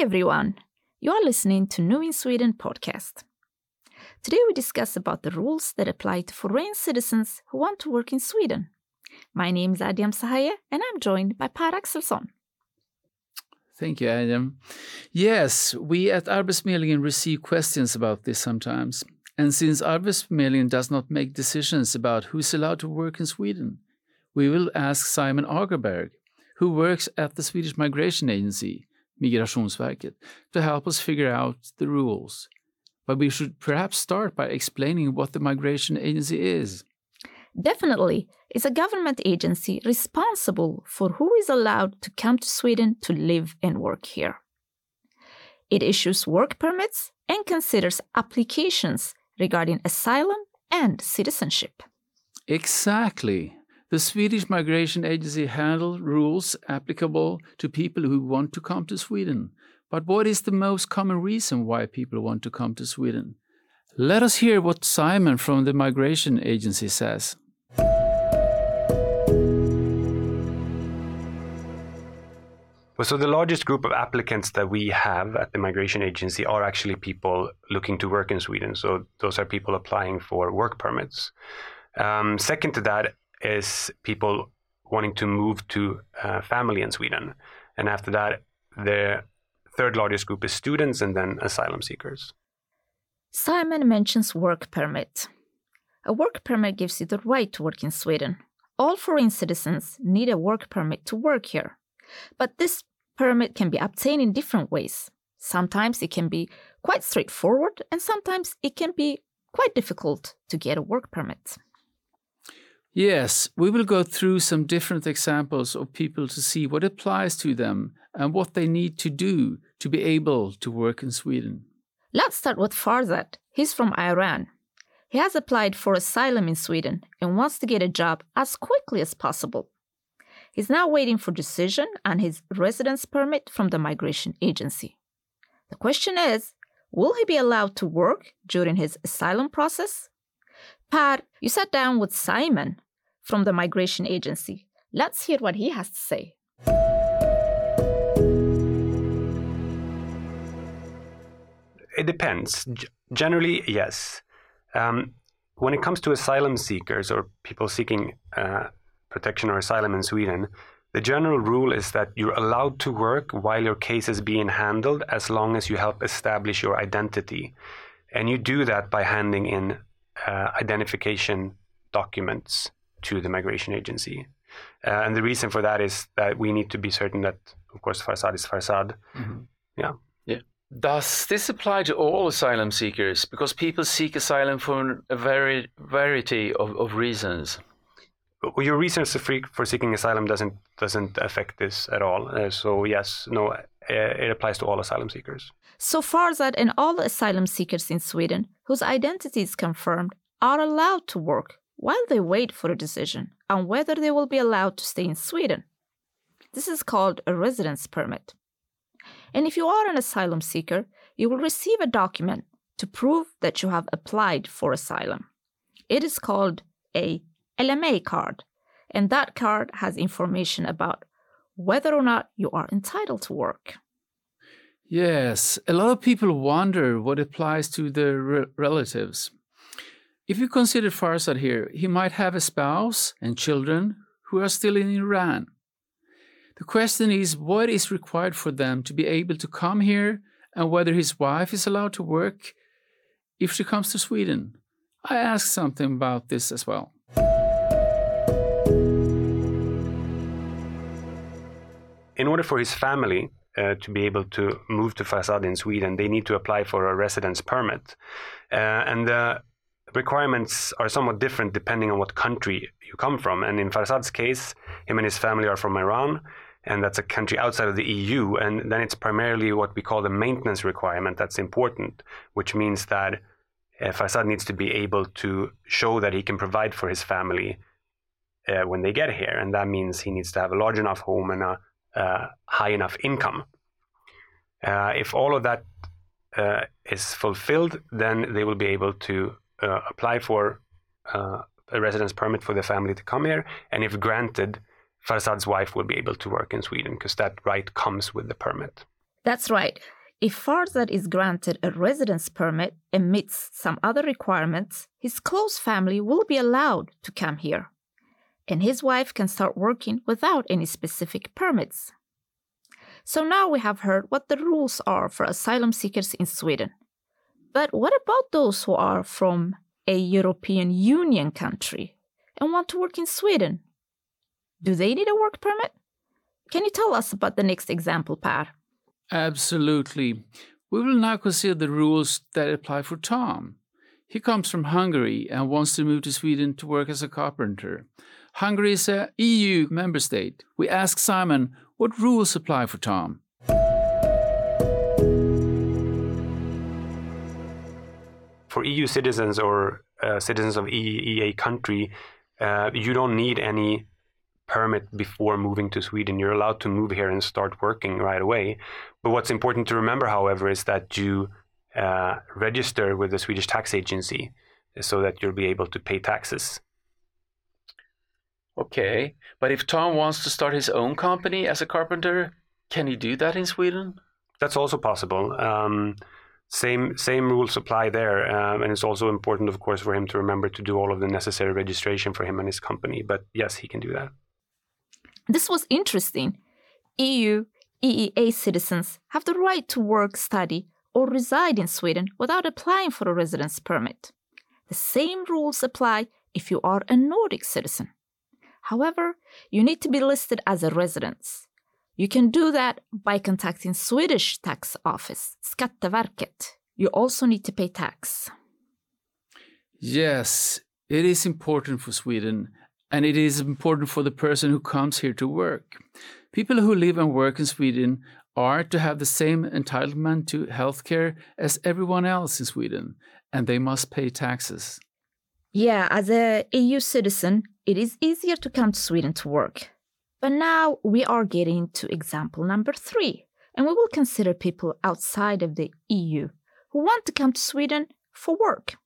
everyone. You are listening to New in Sweden podcast. Today we discuss about the rules that apply to foreign citizens who want to work in Sweden. My name is Adiam Sahaye and I'm joined by Per Axelsson. Thank you, Adiam. Yes, we at Arbetsförmedlingen receive questions about this sometimes. And since Arbetsförmedlingen does not make decisions about who is allowed to work in Sweden, we will ask Simon Agerberg, who works at the Swedish Migration Agency, Migrationsverket, to help us figure out the rules. But we should perhaps start by explaining what the Migration Agency is. Definitely, it's a government agency responsible for who is allowed to come to Sweden to live and work here. It issues work permits and considers applications regarding asylum and citizenship. Exactly. The Swedish Migration Agency handles rules applicable to people who want to come to Sweden. But what is the most common reason why people want to come to Sweden? Let us hear what Simon from the Migration Agency says. So the largest group of applicants that we have at the migration agency are actually people looking to work in Sweden. So those are people applying for work permits. Um, second to that is people wanting to move to uh, family in Sweden. And after that, the third largest group is students and then asylum seekers. Simon mentions work permit. A work permit gives you the right to work in Sweden. All foreign citizens need a work permit to work here. But this permit can be obtained in different ways. Sometimes it can be quite straightforward, and sometimes it can be quite difficult to get a work permit. Yes, we will go through some different examples of people to see what applies to them and what they need to do to be able to work in Sweden. Let's start with Farzad. He's from Iran. He has applied for asylum in Sweden and wants to get a job as quickly as possible. He's now waiting for decision on his residence permit from the migration agency. The question is, will he be allowed to work during his asylum process? Pat, you sat down with Simon from the migration agency. Let's hear what he has to say. It depends. G- generally, yes. Um, when it comes to asylum seekers or people seeking uh, protection or asylum in Sweden, the general rule is that you're allowed to work while your case is being handled as long as you help establish your identity. And you do that by handing in uh, identification documents to the migration agency. Uh, and the reason for that is that we need to be certain that, of course, Farzad is Farzad. Mm-hmm. Yeah. Yeah. Does this apply to all asylum seekers? Because people seek asylum for a very variety of, of reasons. Well, your reasons for seeking asylum doesn't doesn't affect this at all. Uh, so yes, no, uh, it applies to all asylum seekers. So Farzad and all asylum seekers in Sweden whose identity is confirmed are allowed to work while they wait for a decision on whether they will be allowed to stay in Sweden. This is called a residence permit. And if you are an asylum seeker, you will receive a document to prove that you have applied for asylum. It is called a LMA card, and that card has information about whether or not you are entitled to work. Yes, a lot of people wonder what applies to their re- relatives. If you consider Farzad here, he might have a spouse and children who are still in Iran. The question is what is required for them to be able to come here and whether his wife is allowed to work if she comes to Sweden. I asked Simon about this as well. In order for his family uh, to be able to move to Farzad in Sweden, they need to apply for a residence permit. Uh, and the requirements are somewhat different depending on what country you come from. And in Farzad's case, him and his family are from Iran, and that's a country outside of the EU. And then it's primarily what we call the maintenance requirement that's important, which means that uh, Farzad needs to be able to show that he can provide for his family uh, when they get here. And that means he needs to have a large enough home and a uh, high enough income. Uh, if all of that uh, is fulfilled, then they will be able to uh, apply for uh, a residence permit for the family to come here. And if granted, Farzad's wife will be able to work in Sweden because that right comes with the permit. That's right. If Farzad is granted a residence permit and meets some other requirements, his close family will be allowed to come here. And his wife can start working without any specific permits. So now we have heard what the rules are for asylum seekers in Sweden. But what about those who are from a European Union country and want to work in Sweden? Do they need a work permit? Can you tell us about the next example, Per? Absolutely. We will now consider the rules that apply for Tom. He comes from Hungary and wants to move to Sweden to work as a carpenter. Hungary is a EU member state. We ask Simon what rules apply for Tom. For EU citizens or uh, citizens of EEA country, uh, you don't need any permit before moving to Sweden. You're allowed to move here and start working right away. But what's important to remember, however, is that you uh, register with the Swedish tax agency so that you'll be able to pay taxes. Okay, but if Tom wants to start his own company as a carpenter, can he do that in Sweden? That's also possible. Um, same same rules apply there, um, and it's also important, of course, for him to remember to do all of the necessary registration for him and his company. But yes, he can do that. This was interesting. EU, EEA citizens have the right to work, study, or reside in Sweden without applying for a residence permit. The same rules apply if you are a Nordic citizen. However, you need to be listed as a resident. You can do that by contacting Swedish tax office, Skatteverket. You also need to pay tax. Yes, it is important for Sweden and it is important for the person who comes here to work. People who live and work in Sweden are to have the same entitlement to healthcare as everyone else in Sweden, and they must pay taxes. Yeah, as a EU citizen, it is easier to come to Sweden to work. But now we are getting to example number three, and we will consider people outside of the EU who want to come to Sweden for work.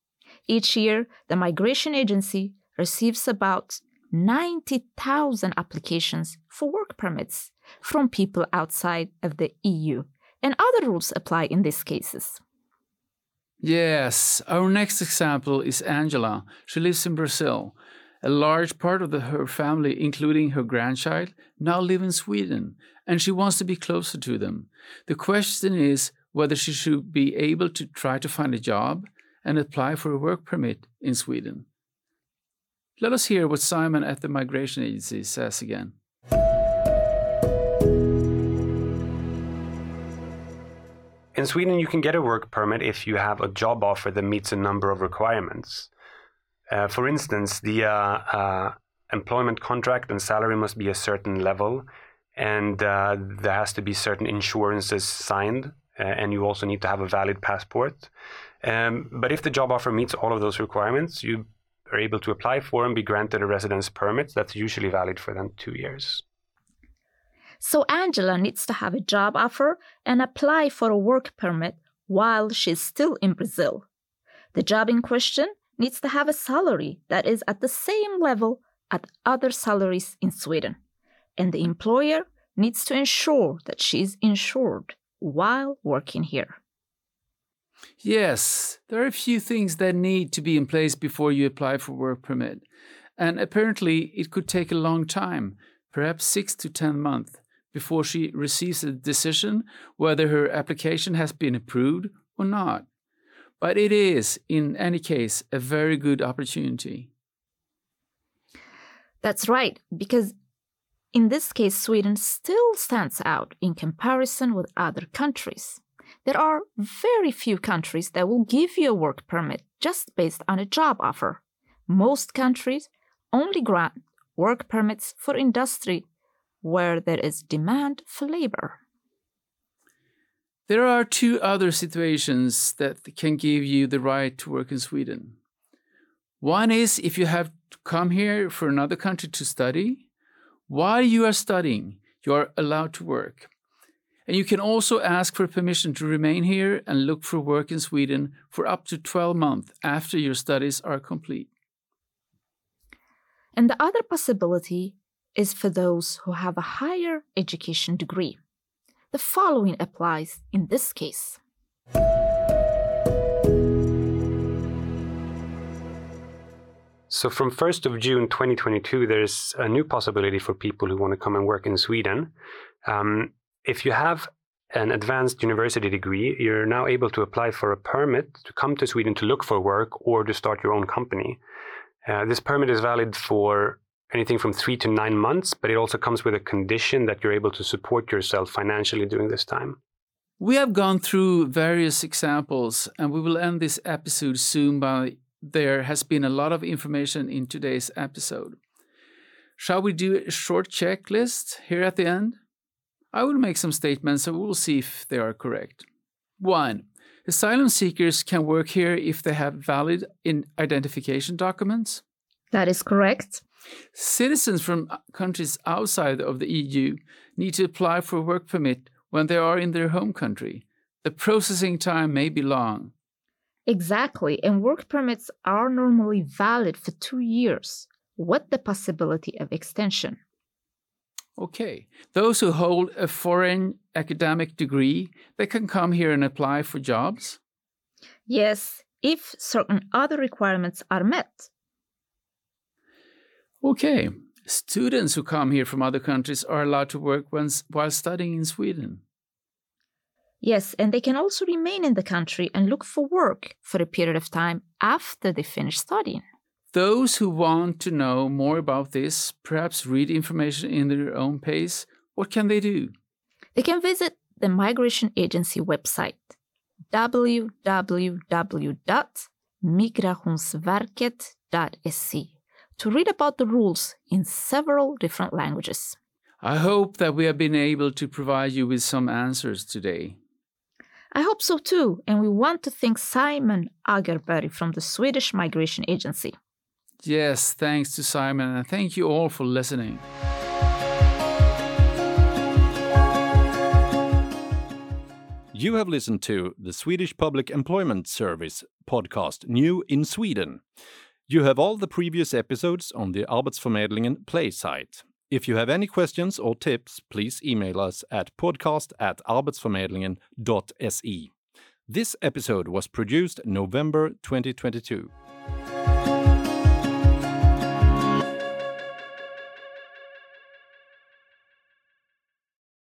Each year, the Migration Agency receives about 90,000 applications for work permits from people outside of the EU, and other rules apply in these cases. Yes, our next example is Angela. She lives in Brazil. A large part of the, her family, including her grandchild, now live in Sweden, and she wants to be closer to them. The question is whether she should be able to try to find a job and apply for a work permit in Sweden. Let us hear what Simon at the Migration Agency says again. In Sweden, you can get a work permit if you have a job offer that meets a number of requirements. Uh, for instance, the uh, uh, employment contract and salary must be a certain level, and uh, there has to be certain insurances signed, uh, and you also need to have a valid passport. Um, but if the job offer meets all of those requirements, you are able to apply for and be granted a residence permit that's usually valid for them two years. So Angela needs to have a job offer and apply for a work permit while she's still in Brazil. The job in question needs to have a salary that is at the same level as other salaries in Sweden, and the employer needs to ensure that she's insured while working here. Yes, there are a few things that need to be in place before you apply for work permit. And apparently, it could take a long time, perhaps six to 10 months, before she receives a decision whether her application has been approved or not. But it is, in any case, a very good opportunity. That's right, because in this case, Sweden still stands out in comparison with other countries. There are very few countries that will give you a work permit just based on a job offer. Most countries only grant work permits for industry where there is demand for labor. There are two other situations that can give you the right to work in Sweden. One is if you have come here for another country to study. While you are studying, you are allowed to work. And you can also ask for permission to remain here and look for work in Sweden for up to 12 months after your studies are complete. And the other possibility is for those who have a higher education degree. The following applies in this case. So from 1st of June 2022, there's a new possibility for people who want to come and work in Sweden. Um, if you have an advanced university degree, you're now able to apply for a permit to come to Sweden to look for work or to start your own company. Uh, this permit is valid for anything from three to nine months, but it also comes with a condition that you're able to support yourself financially during this time. We have gone through various examples, and we will end this episode soon by there has been a lot of information in today's episode. Shall we do a short checklist here at the end? I will make some statements and we will see if they are correct. 1. Asylum seekers can work here if they have valid identification documents. That is correct. Citizens from uh, countries outside of the EU need to apply for a work permit when they are in their home country. The processing time may be long. Exactly, and work permits are normally valid for two years, with the possibility of extension. Okay, those who hold a foreign academic degree, they can come here and apply for jobs? Yes, if certain other requirements are met. Okay, students who come here from other countries are allowed to work while studying in Sweden. Yes, and they can also remain in the country and look for work for a period of time after they finish studying. Those who want to know more about this, perhaps read information in their own pace, what can they do? They can visit the Migration Agency website www.migrationsverket.se to read about the rules in several different languages. I hope that we have been able to provide you with some answers today. I hope so too, and we want to thank Simon Agerberg from the Swedish Migration Agency. Yes, thanks to Simon, and thank you all for listening. You have listened to the Swedish Public Employment Service podcast, New in Sweden. You have all the previous episodes on the Arbetsförmedlingen Play site. If you have any questions or tips, please email us at podcast at arbetsförmedlingen.se. This episode was produced November 2022.